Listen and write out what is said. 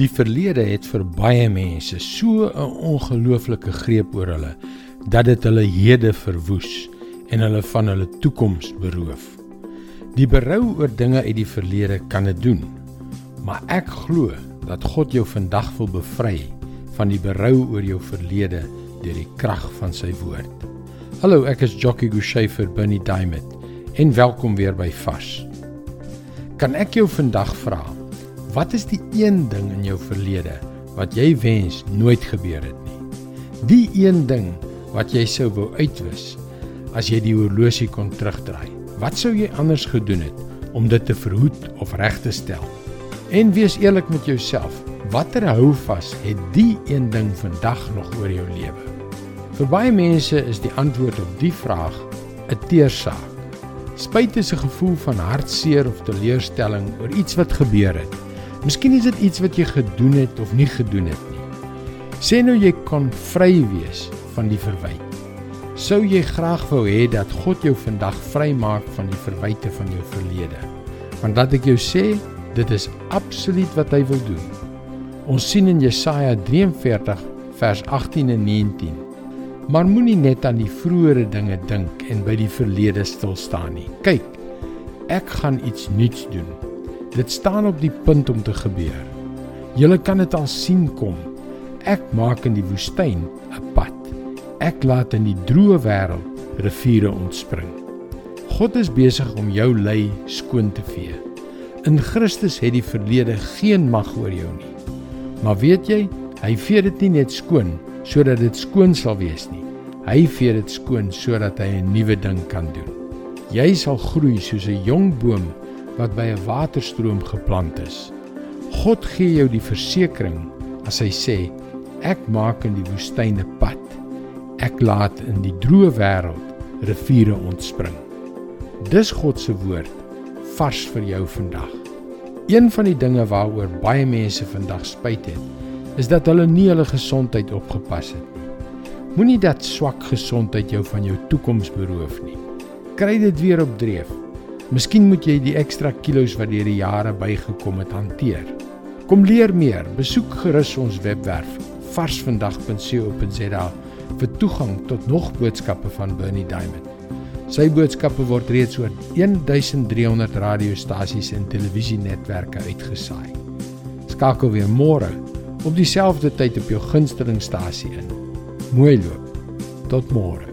Die verlede het vir baie mense so 'n ongelooflike greep oor hulle dat dit hulle hede verwoes en hulle van hulle toekoms beroof. Die berou oor dinge uit die verlede kan dit doen. Maar ek glo dat God jou vandag wil bevry van die berou oor jou verlede deur die krag van sy woord. Hallo, ek is Jockey Gouchee vir Bernie Diamond en welkom weer by Fas. Kan ek jou vandag vra Wat is die een ding in jou verlede wat jy wens nooit gebeur het nie? Die een ding wat jy sou wou uitwis as jy die horlosie kon terugdraai. Wat sou jy anders gedoen het om dit te verhoed of reg te stel? En wees eerlik met jouself. Watter houvas het die een ding vandag nog oor jou lewe? Vir baie mense is die antwoord op die vraag 'n teersaak. Spyt is 'n gevoel van hartseer of teleurstelling oor iets wat gebeur het. Miskien is dit iets wat jy gedoen het of nie gedoen het nie. Sê nou jy kon vry wees van die verwyte. Sou jy graag wou hê dat God jou vandag vrymaak van die verwyte van jou verlede? Want dat ek jou sê, dit is absoluut wat hy wil doen. Ons sien in Jesaja 43 vers 18 en 19. Maar moenie net aan die vroeëre dinge dink en by die verlede stil staan nie. Kyk, ek gaan iets nuuts doen. Dit staan op die punt om te gebeur. Julle kan dit al sien kom. Ek maak in die woestyn 'n pad. Ek laat in die droë wêreld riviere ontspring. God is besig om jou lei skoon te vee. In Christus het die verlede geen mag oor jou nie. Maar weet jy, hy vee dit nie net skoon sodat dit skoon sal wees nie. Hy vee dit skoon sodat hy 'n nuwe ding kan doen. Jy sal groei soos 'n jong boom wat by 'n waterstroom geplant is. God gee jou die versekering as hy sê ek maak in die woestyn 'n pad. Ek laat in die droë wêreld riviere ontspring. Dis God se woord vars vir jou vandag. Een van die dinge waaroor baie mense vandag spyt het, is dat hulle nie hulle gesondheid opgepas het nie. Moenie dat swak gesondheid jou van jou toekoms beroof nie. Kry dit weer op dreef. Miskien moet jy die ekstra kilos wat deur die jare bygekom het hanteer. Kom leer meer. Besoek gerus ons webwerf varsvandag.co.za vir toegang tot nog boodskappe van Bernie Diamond. Sy boodskappe word reeds oor 1300 radiostasies en televisienetwerke uitgesaai. Skakel weer môre op dieselfde tyd op jou gunstelingstasie in. Mooi loop. Tot môre.